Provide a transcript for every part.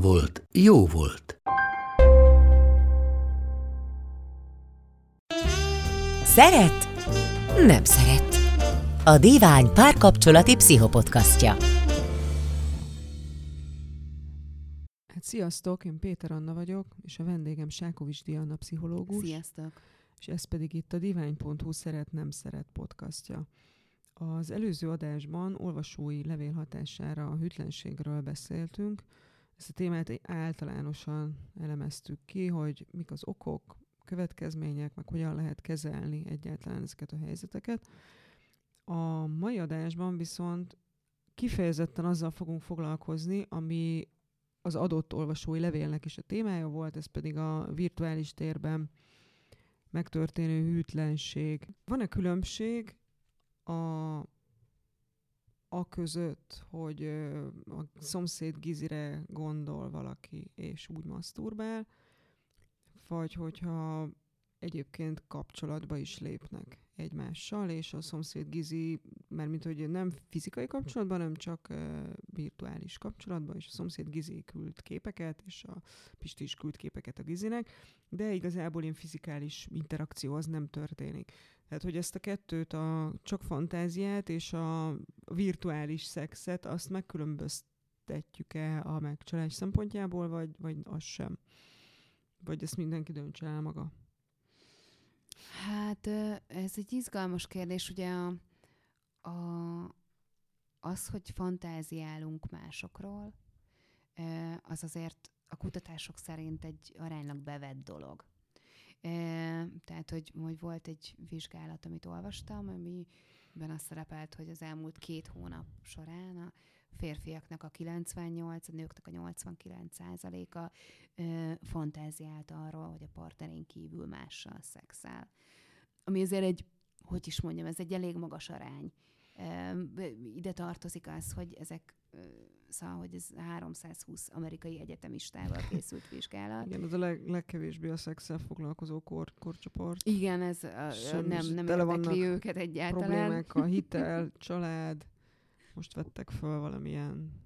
volt, jó volt. Szeret? Nem szeret. A Divány párkapcsolati pszichopodcastja. Hát sziasztok, én Péter Anna vagyok, és a vendégem Sákovics Diana pszichológus. Sziasztok! És ez pedig itt a divány.hu szeret nem szeret podcastja. Az előző adásban olvasói levél hatására a hűtlenségről beszéltünk. Ezt a témát általánosan elemeztük ki, hogy mik az okok, következmények, meg hogyan lehet kezelni egyáltalán ezeket a helyzeteket. A mai adásban viszont kifejezetten azzal fogunk foglalkozni, ami az adott olvasói levélnek is a témája volt, ez pedig a virtuális térben megtörténő hűtlenség. Van-e különbség a, a között, hogy a szomszéd gizire gondol valaki, és úgy maszturbál, vagy hogyha egyébként kapcsolatba is lépnek egymással, és a szomszéd gizi, mert mint hogy nem fizikai kapcsolatban, hanem csak uh, virtuális kapcsolatban, és a szomszéd gizi küld képeket, és a Pisti is küld képeket a gizinek, de igazából ilyen fizikális interakció az nem történik. Tehát, hogy ezt a kettőt, a csak fantáziát és a virtuális szexet, azt megkülönböztetjük-e a megcsalás szempontjából, vagy, vagy az sem? Vagy ezt mindenki döntse el maga? Hát ez egy izgalmas kérdés, ugye a, a, az, hogy fantáziálunk másokról, az azért a kutatások szerint egy aránylag bevett dolog. Tehát, hogy, hogy volt egy vizsgálat, amit olvastam, amiben az szerepelt, hogy az elmúlt két hónap során a férfiaknak a 98, a nőknek a 89 százaléka fantáziált arról, hogy a partnerén kívül mással szexel. Ami azért egy, hogy is mondjam, ez egy elég magas arány. Ide tartozik az, hogy ezek szóval, hogy ez 320 amerikai egyetemistával készült vizsgálat. Igen, ez a leg, legkevésbé a szexel foglalkozó kor, korcsoport. Igen, ez a, nem, nem érdekli őket egyáltalán. Problémák, a hitel, család, most vettek föl valamilyen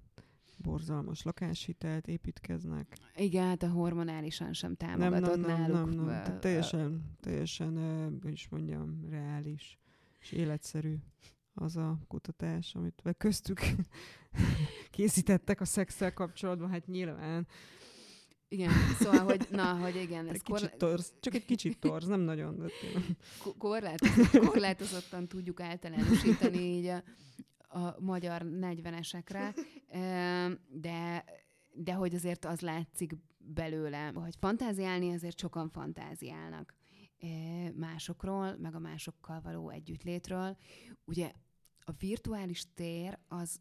borzalmas lakáshitelt, építkeznek. Igen, hát a hormonálisan sem támogatott nem, nem, náluk. Nem, nem, nem. Tehát teljesen, teljesen, hogy is mondjam, reális és életszerű az a kutatás, amit köztük készítettek a szexel kapcsolatban, hát nyilván. Igen, szóval, hogy na, hogy igen. Ez kicsit torz, csak egy kicsit torz, nem nagyon. De korlátozott, korlátozottan tudjuk általánosítani így a, a magyar 40-esekre, de, de hogy azért az látszik belőle, hogy fantáziálni azért sokan fantáziálnak másokról, meg a másokkal való együttlétről. Ugye a virtuális tér az,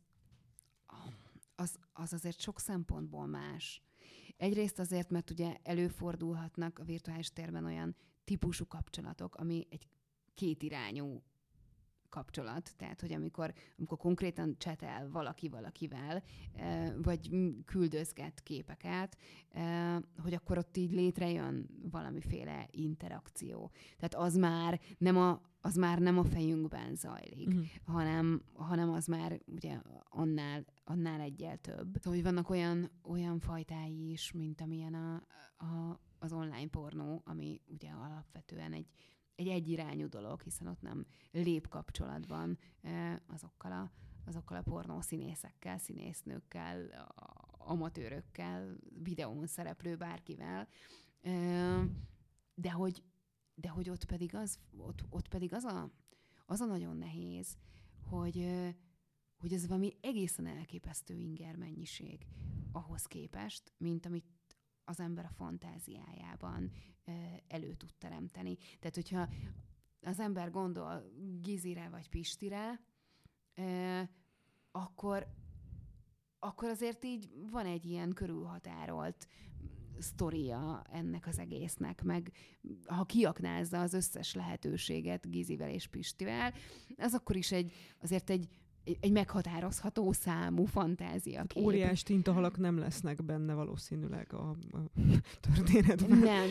az, az azért sok szempontból más. Egyrészt azért, mert ugye előfordulhatnak a virtuális térben olyan típusú kapcsolatok, ami egy kétirányú kapcsolat, tehát hogy amikor, amikor konkrétan csetel valaki valakivel, vagy küldözget képeket, hogy akkor ott így létrejön valamiféle interakció. Tehát az már nem a, az már nem a fejünkben zajlik, uh-huh. hanem, hanem az már ugye annál, annál egyel több. Szóval, hogy vannak olyan, olyan fajtái is, mint amilyen a, a, az online pornó, ami ugye alapvetően egy, egy egyirányú dolog, hiszen ott nem lép kapcsolatban azokkal a, azokkal a pornó színészekkel, színésznőkkel, amatőrökkel, videón szereplő bárkivel, de hogy, de hogy ott pedig az, ott, ott pedig az a, az a nagyon nehéz, hogy, hogy ez valami egészen elképesztő inger mennyiség ahhoz képest, mint amit az ember a fantáziájában elő tud teremteni. Tehát, hogyha az ember gondol Gizire vagy Pistire, akkor, akkor azért így van egy ilyen körülhatárolt sztoria ennek az egésznek, meg ha kiaknázza az összes lehetőséget Gizivel és Pistivel, az akkor is egy, azért egy egy meghatározható számú fantázia kép. Óriás tintahalak nem lesznek benne valószínűleg a, a történetben. Nem,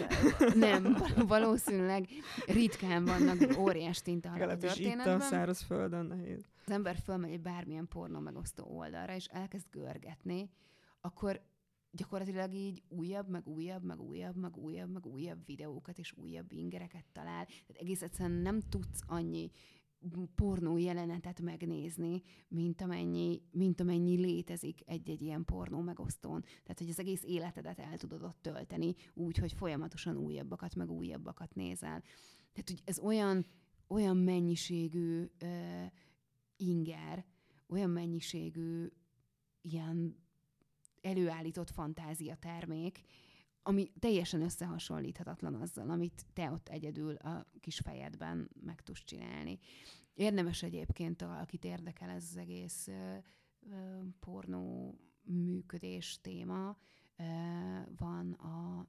nem, valószínűleg ritkán vannak óriás tintahalak a történetben. itt a száraz földön nehéz. Az ember fölmegy egy bármilyen pornó megosztó oldalra, és elkezd görgetni, akkor gyakorlatilag így újabb, meg újabb, meg újabb, meg újabb, meg újabb videókat és újabb ingereket talál. Tehát egész egyszerűen nem tudsz annyi pornó jelenetet megnézni, mint amennyi, mint amennyi létezik egy-egy ilyen pornó megosztón. Tehát, hogy az egész életedet el tudod ott tölteni, úgy, hogy folyamatosan újabbakat, meg újabbakat nézel. Tehát, hogy ez olyan, olyan mennyiségű uh, inger, olyan mennyiségű ilyen előállított fantázia termék, ami teljesen összehasonlíthatatlan azzal, amit te ott egyedül a kis fejedben meg tudsz csinálni. Érdemes egyébként, akit érdekel ez az egész pornó működés téma, van a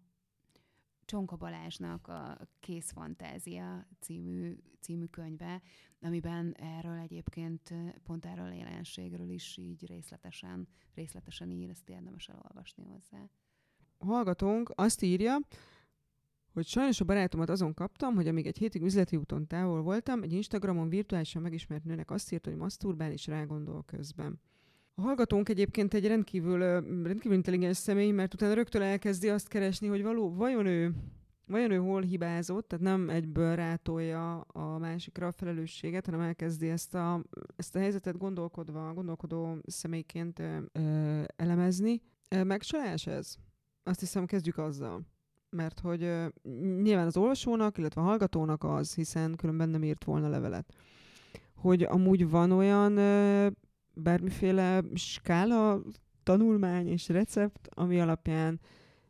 Csonka Balázsnak a Kész Fantázia című, című könyve, amiben erről egyébként pont erről a jelenségről is így részletesen, részletesen ír, ezt érdemes elolvasni hozzá hallgatónk azt írja, hogy sajnos a barátomat azon kaptam, hogy amíg egy hétig üzleti úton távol voltam, egy Instagramon virtuálisan megismert nőnek azt írta, hogy maszturbál és rágondol közben. A hallgatónk egyébként egy rendkívül, rendkívül intelligens személy, mert utána rögtön elkezdi azt keresni, hogy való, vajon ő, vajon ő hol hibázott, tehát nem egyből rátolja a másikra a felelősséget, hanem elkezdi ezt a, ezt a helyzetet gondolkodva, gondolkodó személyként ö, ö, elemezni. Megcsalás ez? Azt hiszem, kezdjük azzal. Mert hogy uh, nyilván az olvasónak, illetve a hallgatónak az, hiszen különben nem írt volna levelet, hogy amúgy van olyan uh, bármiféle skála, tanulmány és recept, ami alapján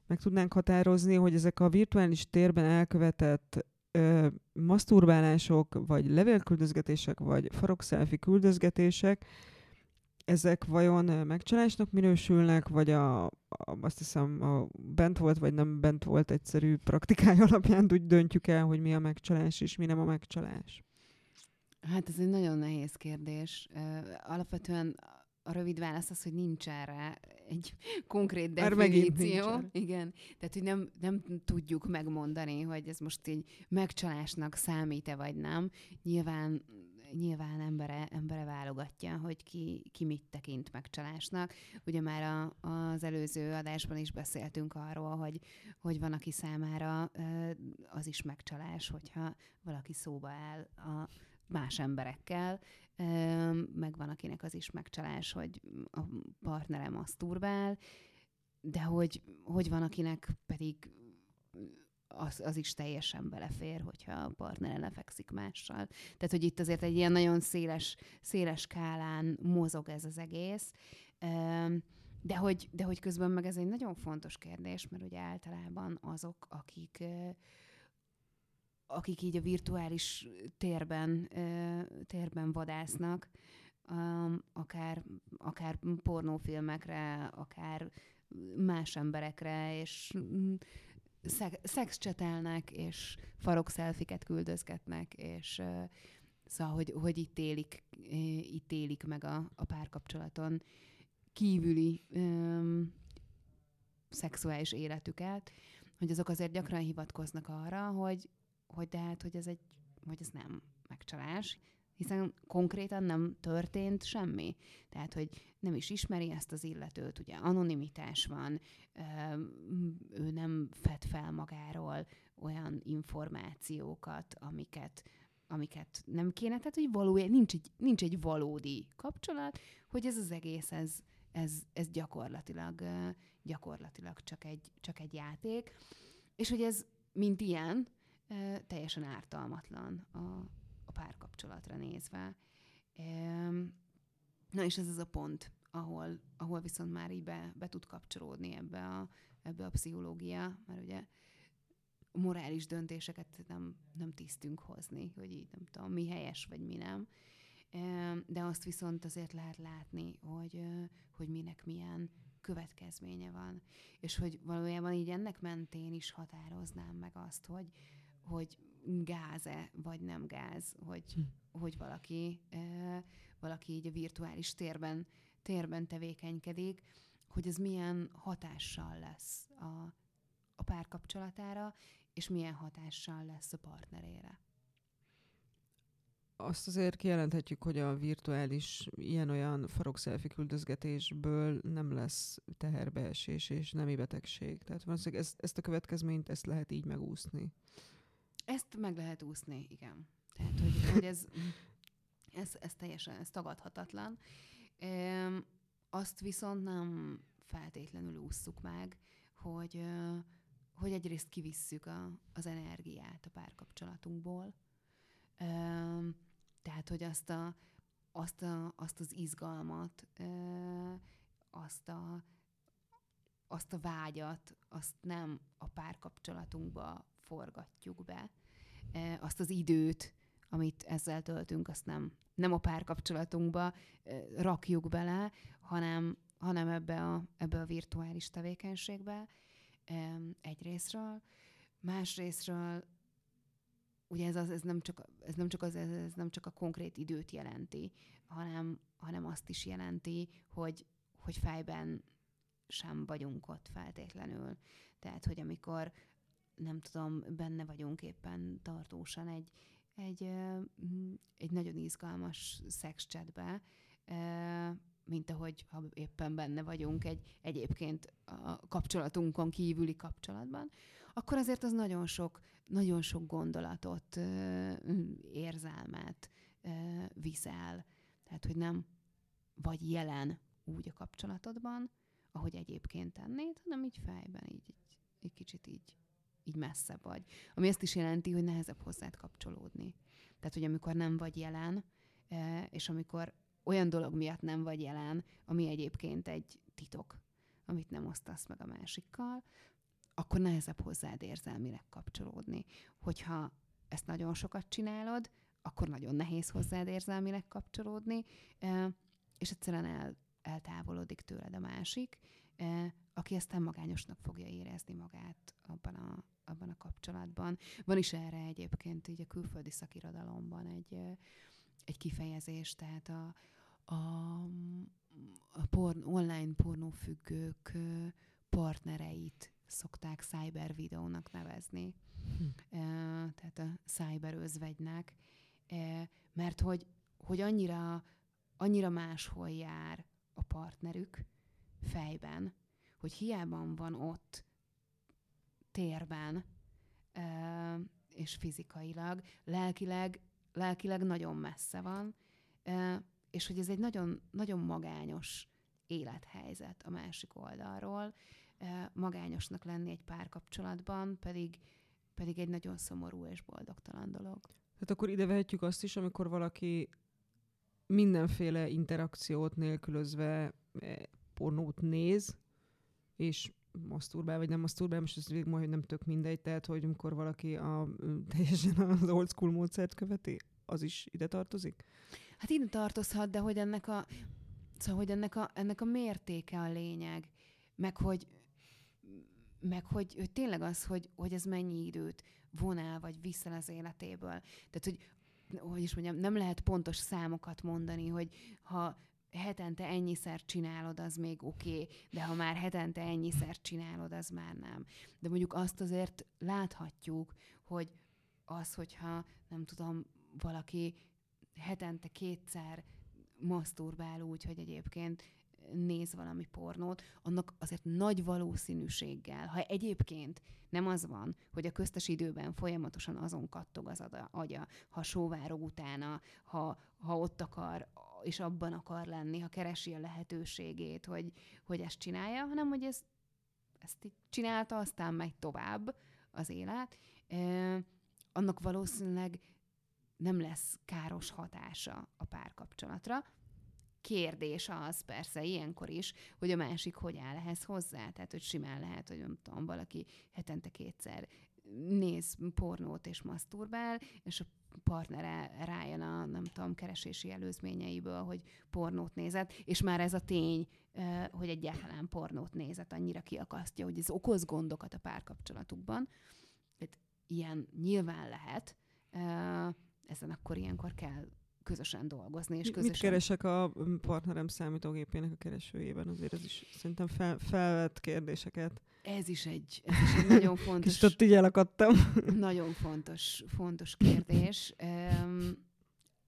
meg tudnánk határozni, hogy ezek a virtuális térben elkövetett ö, maszturbálások, vagy levélküldözgetések, vagy farokselfi küldözgetések, ezek vajon megcsalásnak minősülnek, vagy a, a, azt hiszem a bent volt, vagy nem bent volt egyszerű praktikája alapján úgy döntjük el, hogy mi a megcsalás és mi nem a megcsalás? Hát ez egy nagyon nehéz kérdés. Alapvetően a rövid válasz az, hogy nincs erre egy konkrét definíció. Igen. Tehát, hogy nem, nem tudjuk megmondani, hogy ez most így megcsalásnak számít-e vagy nem. Nyilván nyilván embere, embere válogatja, hogy ki, ki mit tekint megcsalásnak. Ugye már a, az előző adásban is beszéltünk arról, hogy, hogy van, aki számára az is megcsalás, hogyha valaki szóba áll a más emberekkel, meg van, akinek az is megcsalás, hogy a partnere maszturbál, de hogy, hogy van, akinek pedig az, az is teljesen belefér, hogyha a partnere lefekszik mással. Tehát, hogy itt azért egy ilyen nagyon széles, széles skálán mozog ez az egész. De hogy, de hogy közben meg ez egy nagyon fontos kérdés, mert ugye általában azok, akik akik így a virtuális térben, térben vadásznak, akár, akár pornófilmekre, akár más emberekre, és szexcsetelnek, és farok-szelfiket küldözgetnek, és szóval, hogy, hogy itt, élik, itt élik meg a, a párkapcsolaton kívüli um, szexuális életüket, hogy azok azért gyakran hivatkoznak arra, hogy, hogy de hát, hogy ez egy, hogy ez nem megcsalás, hiszen konkrétan nem történt semmi. Tehát, hogy nem is ismeri ezt az illetőt, ugye anonimitás van, ő nem fed fel magáról olyan információkat, amiket, amiket nem kéne, tehát hogy valójában nincs egy, nincs egy valódi kapcsolat, hogy ez az egész, ez, ez, ez gyakorlatilag, gyakorlatilag csak egy, csak egy játék, és hogy ez, mint ilyen, teljesen ártalmatlan a, a párkapcsolatra nézve. Na és ez az a pont, ahol, ahol viszont már így be, be tud kapcsolódni ebbe a, ebbe a pszichológia, mert ugye morális döntéseket nem, nem tisztünk hozni, hogy így nem tudom, mi helyes, vagy mi nem. de azt viszont azért lehet látni, hogy, hogy minek milyen következménye van. És hogy valójában így ennek mentén is határoznám meg azt, hogy, hogy gáz-e, vagy nem gáz, hogy, hm. hogy valaki, valaki így a virtuális térben, térben tevékenykedik, hogy ez milyen hatással lesz a, a párkapcsolatára, és milyen hatással lesz a partnerére. Azt azért kijelenthetjük, hogy a virtuális ilyen-olyan farok küldözgetésből nem lesz teherbeesés és nemi betegség. Tehát valószínűleg ezt, ezt a következményt ezt lehet így megúszni. Ezt meg lehet úszni, igen. Tehát, hogy, hogy ez, ez, ez teljesen ez tagadhatatlan. E, azt viszont nem feltétlenül ússzuk meg, hogy, hogy egyrészt kivisszük a, az energiát a párkapcsolatunkból, tehát, hogy azt, a, azt, a, azt az izgalmat, azt a, azt a vágyat, azt nem a párkapcsolatunkba forgatjuk be, azt az időt, amit ezzel töltünk, azt nem, nem a párkapcsolatunkba rakjuk bele, hanem, hanem ebbe, a, ebbe a virtuális tevékenységbe egyrésztről. Másrésztről ugye ez, az, ez, nem csak, ez, nem csak az, ez nem csak a konkrét időt jelenti, hanem, hanem azt is jelenti, hogy, hogy fejben sem vagyunk ott feltétlenül. Tehát, hogy amikor nem tudom, benne vagyunk éppen tartósan egy, egy, egy nagyon izgalmas szexchatbe, mint ahogy ha éppen benne vagyunk egy egyébként a kapcsolatunkon kívüli kapcsolatban, akkor azért az nagyon sok, nagyon sok gondolatot, érzelmet viszel. Tehát, hogy nem vagy jelen úgy a kapcsolatodban, ahogy egyébként tennéd, hanem így fejben, így, így egy kicsit így, így messze vagy. Ami ezt is jelenti, hogy nehezebb hozzád kapcsolódni. Tehát, hogy amikor nem vagy jelen, és amikor olyan dolog miatt nem vagy jelen, ami egyébként egy titok, amit nem osztasz meg a másikkal, akkor nehezebb hozzád érzelmileg kapcsolódni. Hogyha ezt nagyon sokat csinálod, akkor nagyon nehéz hozzád érzelmileg kapcsolódni, és egyszerűen el, eltávolodik tőled a másik, aki aztán magányosnak fogja érezni magát abban a, abban a kapcsolatban. Van is erre egyébként így a külföldi szakirodalomban egy, egy kifejezés, tehát a, a, a porn, online pornófüggők partnereit szokták cyber videónak nevezni. Hm. Tehát a cyber özvegynek. Mert hogy, hogy annyira, annyira máshol jár a partnerük fejben, hogy hiába van ott térben, és fizikailag, lelkileg, lelkileg nagyon messze van, és hogy ez egy nagyon, nagyon magányos élethelyzet a másik oldalról, magányosnak lenni egy párkapcsolatban, pedig, pedig egy nagyon szomorú és boldogtalan dolog. Tehát akkor ide vehetjük azt is, amikor valaki mindenféle interakciót nélkülözve pornót néz, és maszturbál, vagy nem maszturbál, most ez majd nem tök mindegy, tehát hogy amikor valaki a, teljesen az old school módszert követi, az is ide tartozik? Hát ide tartozhat, de hogy ennek a, szóval, hogy ennek a, ennek a mértéke a lényeg, meg hogy, meg hogy, hogy tényleg az, hogy, hogy ez mennyi időt von el, vagy vissza az életéből. Tehát, hogy hogy is mondjam, nem lehet pontos számokat mondani, hogy ha hetente ennyiszer csinálod, az még oké, okay, de ha már hetente ennyiszer csinálod, az már nem. De mondjuk azt azért láthatjuk, hogy az, hogyha nem tudom, valaki hetente kétszer maszturbál úgy, hogy egyébként néz valami pornót, annak azért nagy valószínűséggel, ha egyébként nem az van, hogy a köztes időben folyamatosan azon kattog az agya, ha sóvárog utána, ha, ha ott akar, és abban akar lenni, ha keresi a lehetőségét, hogy, hogy ezt csinálja, hanem hogy ez, ezt így csinálta, aztán megy tovább az élet, annak valószínűleg nem lesz káros hatása a párkapcsolatra. Kérdés az persze ilyenkor is, hogy a másik hogy áll ehhez hozzá. Tehát, hogy simán lehet, hogy nem tudom, valaki hetente kétszer néz pornót és maszturbál, és a partnere rájön a, nem tudom, keresési előzményeiből, hogy pornót nézett, és már ez a tény, hogy egyáltalán pornót nézett, annyira kiakasztja, hogy ez okoz gondokat a párkapcsolatukban. Tehát ilyen nyilván lehet, ezen akkor ilyenkor kell közösen dolgozni. És közösen... Mit keresek a partnerem számítógépének a keresőjében? Azért ez is szerintem fel, felvett kérdéseket. Ez is egy, ez is egy nagyon fontos... Kicsit ott így elakadtam. nagyon fontos, fontos kérdés.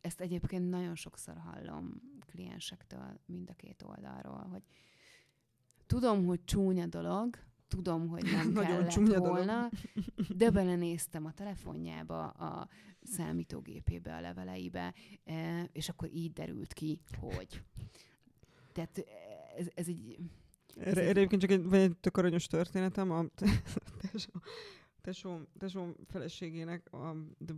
Ezt egyébként nagyon sokszor hallom kliensektől mind a két oldalról, hogy tudom, hogy csúnya dolog, tudom, hogy nem Nagyon kellett volna, de belenéztem a telefonjába, a számítógépébe, a leveleibe, e, és akkor így derült ki, hogy. Tehát ez, ez egy... Erre, erre egyébként csak egy, vagy egy tök aranyos történetem. A, tesóm, tesóm feleségének, a,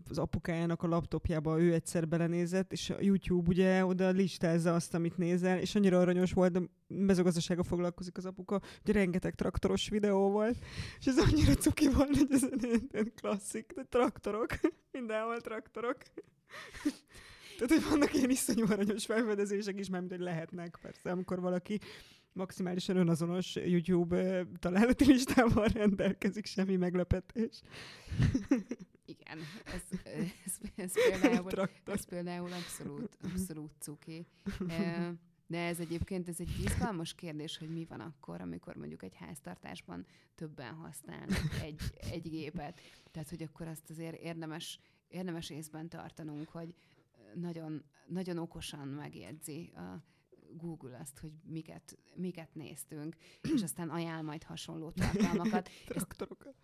az apukájának a laptopjába ő egyszer belenézett, és a YouTube ugye oda listázza azt, amit nézel, és annyira aranyos volt, de mezőgazdasága foglalkozik az apuka, hogy rengeteg traktoros videó volt, és ez annyira cuki volt, hogy ez egy klasszik, de traktorok, mindenhol traktorok. Tehát, hogy vannak ilyen iszonyú aranyos felfedezések is, mert hogy lehetnek persze, amikor valaki maximálisan önazonos YouTube találati listával rendelkezik, semmi meglepetés. Igen, ez, ez, ez, például, ez például abszolút, abszolút cuki. De ez egyébként ez egy izgalmas kérdés, hogy mi van akkor, amikor mondjuk egy háztartásban többen használnak egy, egy gépet. Tehát, hogy akkor azt azért érdemes, érdemes észben tartanunk, hogy nagyon, nagyon okosan megjegyzi a, Google azt, hogy miket, miket néztünk, és aztán ajánl majd hasonló tartalmakat. Traktorokat.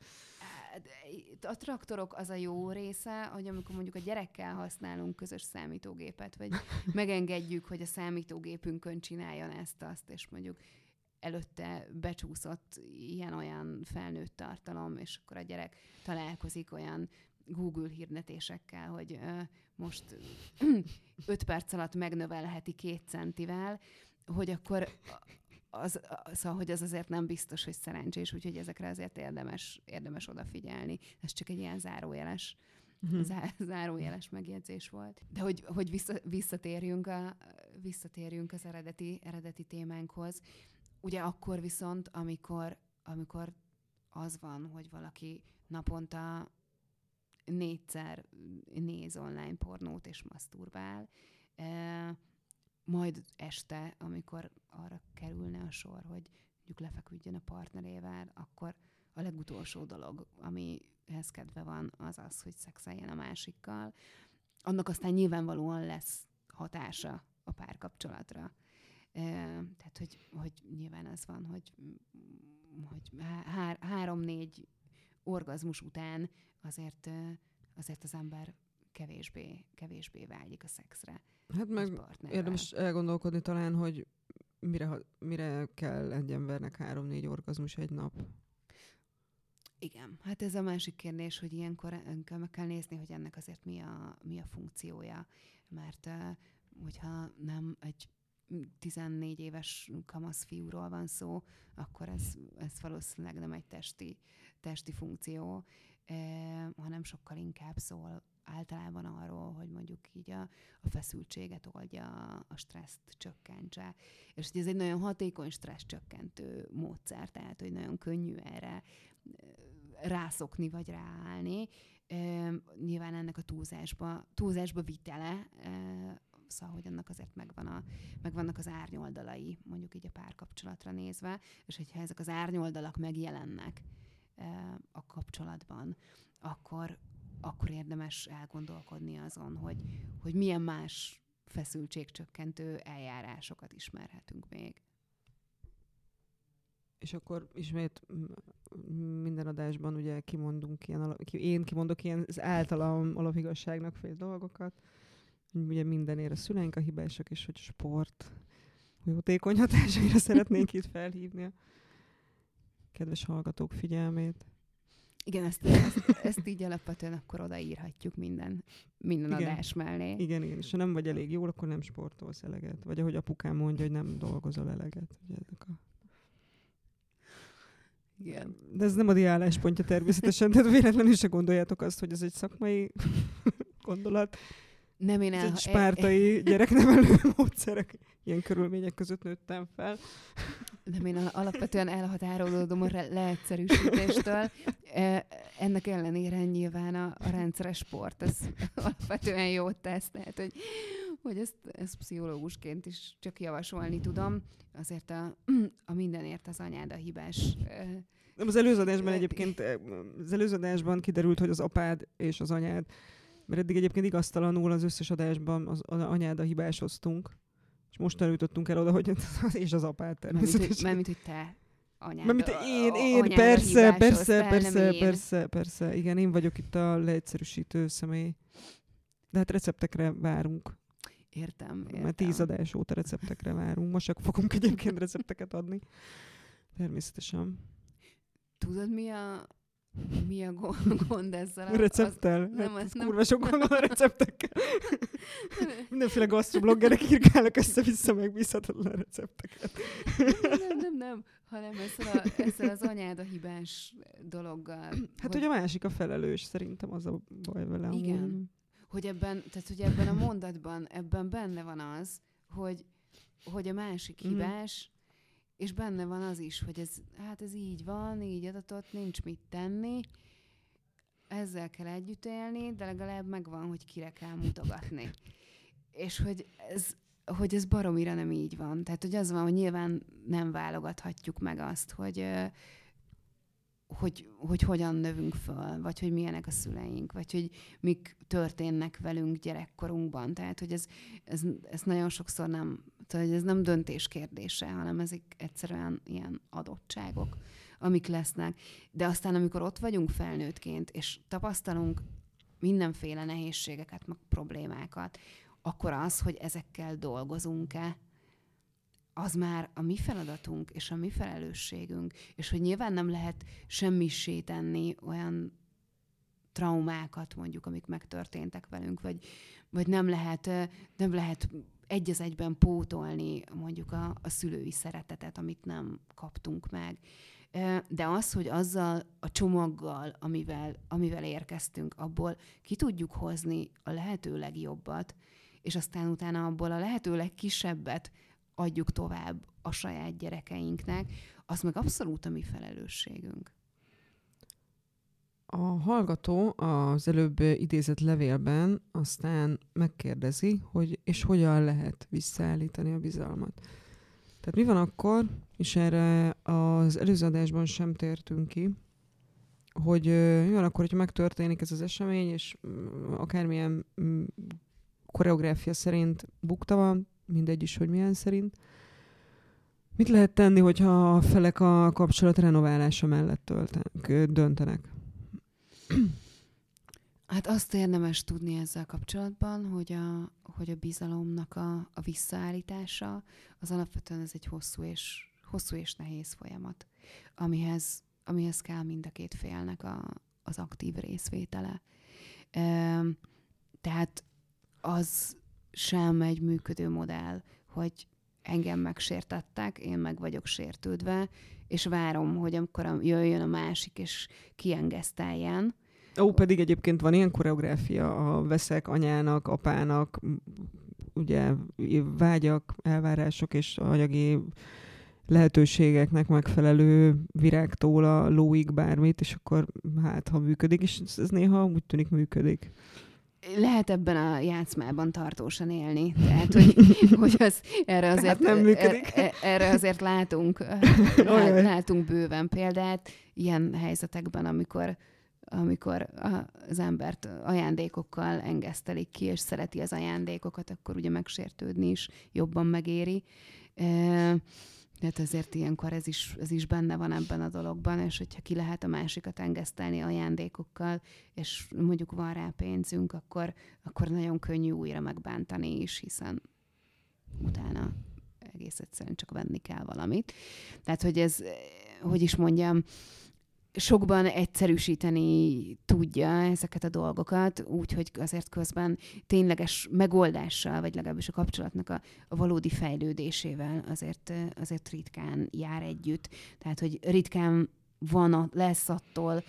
A traktorok az a jó része, hogy amikor mondjuk a gyerekkel használunk közös számítógépet, vagy megengedjük, hogy a számítógépünkön csináljon ezt-azt, és mondjuk előtte becsúszott ilyen-olyan felnőtt tartalom, és akkor a gyerek találkozik olyan Google hirdetésekkel, hogy most 5 perc alatt megnövelheti két centivel, hogy akkor az, szóval, hogy az azért nem biztos, hogy szerencsés, úgyhogy ezekre azért érdemes, érdemes odafigyelni. Ez csak egy ilyen zárójeles, uh-huh. zá, zárójeles megjegyzés volt. De hogy, hogy vissza, visszatérjünk, a, visszatérjünk az eredeti, eredeti témánkhoz. Ugye akkor viszont, amikor, amikor az van, hogy valaki naponta négyszer néz online pornót és maszturbál, majd este, amikor arra kerülne a sor, hogy mondjuk lefeküdjön a partnerével, akkor a legutolsó dolog, amihez kedve van, az az, hogy szexeljen a másikkal. Annak aztán nyilvánvalóan lesz hatása a párkapcsolatra. Tehát, hogy, hogy nyilván az van, hogy, hogy há- három-négy orgazmus után azért, azért az ember kevésbé, kevésbé vágyik a szexre. Hát meg érdemes elgondolkodni talán, hogy mire, mire kell egy embernek három-négy orgazmus egy nap. Igen, hát ez a másik kérdés, hogy ilyenkor meg kell nézni, hogy ennek azért mi a, mi a funkciója. Mert hogyha nem egy 14 éves kamasz fiúról van szó, akkor ez, ez valószínűleg nem egy testi, testi funkció, eh, hanem sokkal inkább szól általában arról, hogy mondjuk így a, a feszültséget oldja, a stresszt csökkentse. És hogy ez egy nagyon hatékony stressz csökkentő módszer, tehát hogy nagyon könnyű erre rászokni vagy ráállni. E, nyilván ennek a túlzásba, túlzásba vitele szóval, hogy annak azért megvan a, megvannak az árnyoldalai, mondjuk így a párkapcsolatra nézve, és hogyha ezek az árnyoldalak megjelennek a kapcsolatban, akkor, akkor érdemes elgondolkodni azon, hogy, hogy milyen más feszültségcsökkentő eljárásokat ismerhetünk még. És akkor ismét minden adásban ugye kimondunk ilyen, én kimondok ilyen az általam alapigazságnak fél dolgokat, ugye mindenért a szüleink a hibásak, és hogy sport jótékony hatásaira szeretnénk itt felhívni a kedves hallgatók figyelmét. Igen, ezt, ezt, ezt így alapvetően akkor odaírhatjuk minden, minden igen. adás mellé. Igen, igen, és ha nem vagy elég jól, akkor nem sportolsz eleget. Vagy ahogy apukám mondja, hogy nem dolgozol eleget. Ugye ezek a... Igen. De ez nem a diáláspontja természetesen, tehát véletlenül se gondoljátok azt, hogy ez egy szakmai gondolat. Nem én Ez el... egy spártai gyereknevelő módszerek. Ilyen körülmények között nőttem fel. Nem én al- alapvetően elhatárolódom a leegyszerűsítéstől. E, Ennek ellenére nyilván a, a rendszeres sport, ez alapvetően jót tesz, tehát hogy, hogy ezt, ezt pszichológusként is csak javasolni tudom. Azért a, a mindenért az anyád a hibás. e, Nem, az előző adásban egyébként, eh, az előző adásban kiderült, hogy az apád és az anyád, mert eddig egyébként igaztalanul az összes adásban az, az anyád a hibásoztunk, most eljutottunk el oda, hogy az és az hogy, természetesen. mármint, hogy te anyád. Mármint én, én, persze, persze, persze, persze, persze. Igen, én vagyok itt a leegyszerűsítő személy. De hát receptekre várunk. Értem, értem. Már tíz adás óta receptekre várunk. Most csak fogunk egyébként recepteket adni. Természetesen. Tudod, mi a, mi a gond, ezzel? A recepttel? nem, Nem, az hát, nem- kurva sok gond van a receptekkel. Mindenféle gasztrobloggerek írkálnak össze-vissza megbízhatatlan recepteket. nem, nem, nem, nem, hanem ezzel, a, ezzel az anyád a hibás dologgal. Hát, hogy a másik a felelős, szerintem az a baj vele. amúgy. Igen. hogy ebben, tehát hogy ebben a mondatban, ebben benne van az, hogy, hogy a másik Mhm. hibás, és benne van az is, hogy ez, hát ez így van, így adatott, nincs mit tenni, ezzel kell együtt élni, de legalább megvan, hogy kire kell mutogatni. És hogy ez, hogy ez baromira nem így van. Tehát, hogy az van, hogy nyilván nem válogathatjuk meg azt, hogy, hogy, hogy hogyan növünk föl, vagy hogy milyenek a szüleink, vagy hogy mik történnek velünk gyerekkorunkban. Tehát, hogy ez, ez, ez nagyon sokszor nem, tehát, hogy ez nem döntés kérdése, hanem ezek egyszerűen ilyen adottságok, amik lesznek. De aztán, amikor ott vagyunk felnőttként, és tapasztalunk mindenféle nehézségeket, meg problémákat, akkor az, hogy ezekkel dolgozunk-e, az már a mi feladatunk és a mi felelősségünk, és hogy nyilván nem lehet semmisé tenni olyan traumákat mondjuk, amik megtörténtek velünk, vagy, vagy nem lehet, nem lehet egy az egyben pótolni mondjuk a, a szülői szeretetet, amit nem kaptunk meg. De az, hogy azzal a csomaggal, amivel, amivel érkeztünk, abból ki tudjuk hozni a lehető legjobbat, és aztán utána abból a lehető legkisebbet adjuk tovább a saját gyerekeinknek, az meg abszolút a mi felelősségünk. A hallgató az előbb idézett levélben aztán megkérdezi, hogy és hogyan lehet visszaállítani a bizalmat. Tehát mi van akkor, és erre az előző adásban sem tértünk ki, hogy mi van akkor, hogyha megtörténik ez az esemény, és mm, akármilyen mm, koreográfia szerint bukta van, mindegy is, hogy milyen szerint. Mit lehet tenni, hogyha a felek a kapcsolat renoválása mellett töltenek, döntenek? Hát azt érdemes tudni ezzel kapcsolatban, hogy a, hogy a bizalomnak a, a visszaállítása az alapvetően ez egy hosszú és, hosszú és nehéz folyamat, amihez, amihez kell mind a két félnek a, az aktív részvétele. Ehm, Tehát az sem egy működő modell, hogy engem megsértettek, én meg vagyok sértődve, és várom, hogy amikor jöjjön a másik, és kiengeszteljen, Ó, pedig egyébként van ilyen koreográfia a veszek anyának, apának, ugye vágyak, elvárások és anyagi lehetőségeknek megfelelő virágtól a lóig bármit, és akkor hát, ha működik, és ez, néha úgy tűnik működik. lehet ebben a játszmában tartósan élni. Tehát, hogy, hogy az, erre, azért, nem működik. e- e- erre azért látunk, látunk bőven példát ilyen helyzetekben, amikor amikor az embert ajándékokkal engesztelik ki, és szereti az ajándékokat, akkor ugye megsértődni is jobban megéri. Tehát azért ilyenkor ez is, ez is benne van ebben a dologban, és hogyha ki lehet a másikat engesztelni ajándékokkal, és mondjuk van rá pénzünk, akkor, akkor nagyon könnyű újra megbántani is, hiszen utána egész egyszerűen csak venni kell valamit. Tehát, hogy ez, hogy is mondjam, sokban egyszerűsíteni tudja ezeket a dolgokat, úgyhogy azért közben tényleges megoldással, vagy legalábbis a kapcsolatnak a, valódi fejlődésével azért, azért ritkán jár együtt. Tehát, hogy ritkán van, a, lesz attól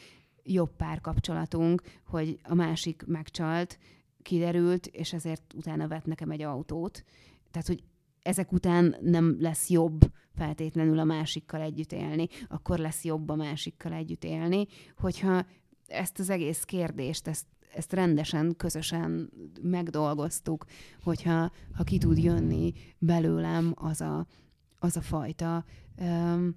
jobb párkapcsolatunk, hogy a másik megcsalt, kiderült, és ezért utána vett nekem egy autót. Tehát, hogy ezek után nem lesz jobb feltétlenül a másikkal együtt élni, akkor lesz jobb a másikkal együtt élni, hogyha ezt az egész kérdést, ezt, ezt rendesen, közösen megdolgoztuk, hogyha ha ki tud jönni belőlem az a, az a fajta um,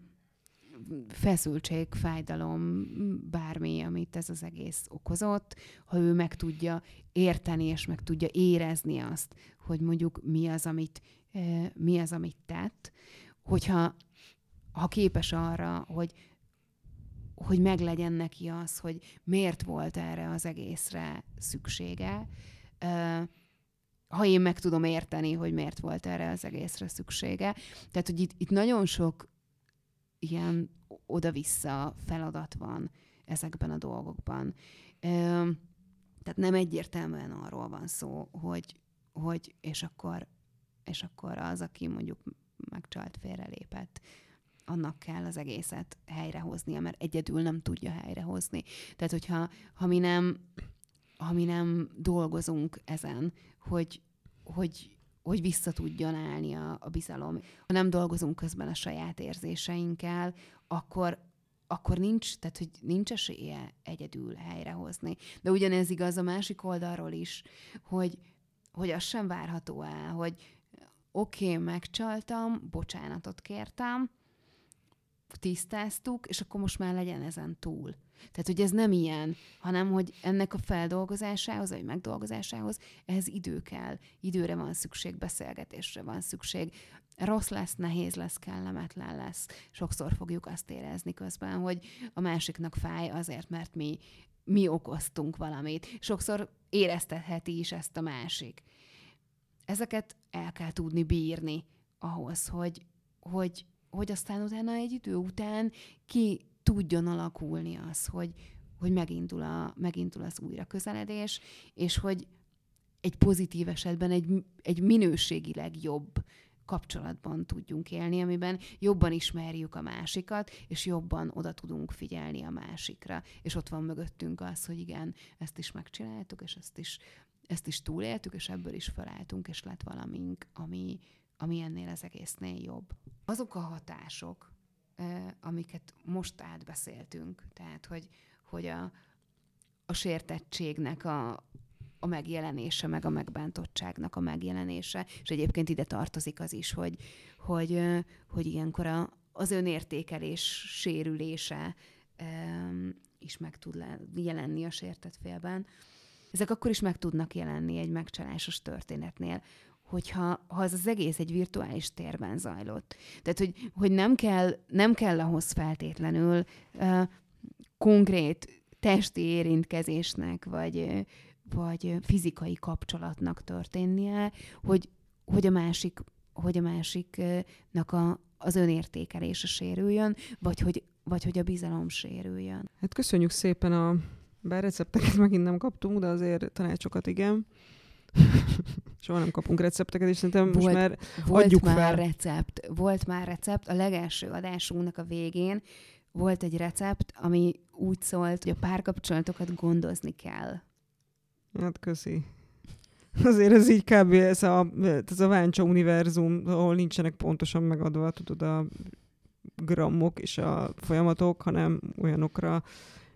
feszültség, fájdalom, bármi, amit ez az egész okozott, ha ő meg tudja érteni, és meg tudja érezni azt, hogy mondjuk mi az, amit, mi az, amit tett, hogyha ha képes arra, hogy, hogy meglegyen neki az, hogy miért volt erre az egészre szüksége, ha én meg tudom érteni, hogy miért volt erre az egészre szüksége. Tehát, hogy itt, itt nagyon sok ilyen oda-vissza feladat van ezekben a dolgokban. Tehát nem egyértelműen arról van szó, hogy, hogy és akkor, és akkor az, aki mondjuk megcsalt, félrelépett, annak kell az egészet helyrehoznia, mert egyedül nem tudja helyrehozni. Tehát, hogyha ha mi nem, ha mi nem dolgozunk ezen, hogy, hogy, hogy vissza tudjon állni a, a bizalom, ha nem dolgozunk közben a saját érzéseinkkel, akkor, akkor nincs, tehát hogy nincs esélye egyedül helyrehozni. De ugyanez igaz a másik oldalról is, hogy, hogy az sem várható el, hogy oké, okay, megcsaltam, bocsánatot kértem, tisztáztuk, és akkor most már legyen ezen túl. Tehát, hogy ez nem ilyen, hanem, hogy ennek a feldolgozásához, vagy megdolgozásához ehhez idő kell. Időre van szükség, beszélgetésre van szükség. Rossz lesz, nehéz lesz, kellemetlen lesz. Sokszor fogjuk azt érezni közben, hogy a másiknak fáj azért, mert mi, mi okoztunk valamit. Sokszor éreztetheti is ezt a másik. Ezeket el kell tudni bírni ahhoz, hogy, hogy, hogy aztán utána egy idő után ki tudjon alakulni az, hogy, hogy megindul, a, megindul az újra közeledés, és hogy egy pozitív esetben egy, egy minőségileg jobb kapcsolatban tudjunk élni, amiben jobban ismerjük a másikat, és jobban oda tudunk figyelni a másikra. És ott van mögöttünk az, hogy igen, ezt is megcsináltuk, és ezt is, ezt is túléltük, és ebből is felálltunk, és lett valamink, ami, ami ennél az egésznél jobb. Azok a hatások, amiket most átbeszéltünk, tehát hogy, hogy a, a sértettségnek a, a megjelenése, meg a megbántottságnak a megjelenése, és egyébként ide tartozik az is, hogy, hogy, hogy ilyenkor a, az önértékelés sérülése is meg tud jelenni a sértett félben. Ezek akkor is meg tudnak jelenni egy megcsalásos történetnél, hogyha ha az, az egész egy virtuális térben zajlott. Tehát, hogy, hogy nem, kell, nem kell ahhoz feltétlenül uh, konkrét testi érintkezésnek, vagy, vagy fizikai kapcsolatnak történnie, hogy, hogy a másik hogy a másiknak a, az önértékelése sérüljön, vagy hogy, vagy hogy a bizalom sérüljön. Hát köszönjük szépen a bár recepteket megint nem kaptunk, de azért tanácsokat igen. Soha nem kapunk recepteket, és szerintem volt, most már volt adjuk már fel. recept, volt már recept. A legelső adásunknak a végén volt egy recept, ami úgy szólt, hogy a párkapcsolatokat gondozni kell. Hát köszi. Azért ez így kb. ez a, ez a Váncsa univerzum, ahol nincsenek pontosan megadva, tudod, a grammok és a folyamatok, hanem olyanokra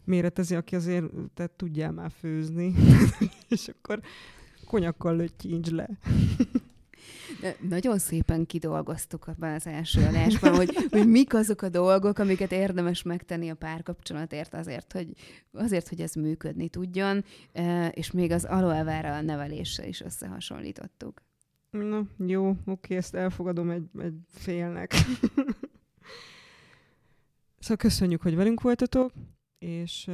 méretezi, aki azért te tudjál már főzni. és akkor konyakkal lötyincs le. De nagyon szépen kidolgoztuk abban az első adásban, hogy, hogy mik azok a dolgok, amiket érdemes megtenni a párkapcsolatért azért, hogy, azért, hogy ez működni tudjon, és még az aloe vera neveléssel is összehasonlítottuk. Na, jó, oké, ezt elfogadom egy, egy félnek. szóval köszönjük, hogy velünk voltatok és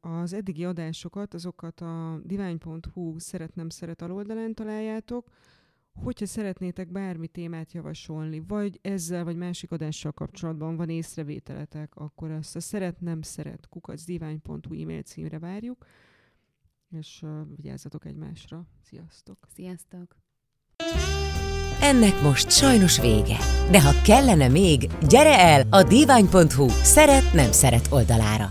az eddigi adásokat, azokat a divány.hu szeretnem szeret aloldalán találjátok. Hogyha szeretnétek bármi témát javasolni, vagy ezzel, vagy másik adással kapcsolatban van észrevételetek, akkor azt a szeretnem szeret kukacdivány.hu e-mail címre várjuk, és vigyázzatok egymásra. Sziasztok! Sziasztok! Ennek most sajnos vége. De ha kellene még, gyere el a divány.hu szeret-nem szeret oldalára.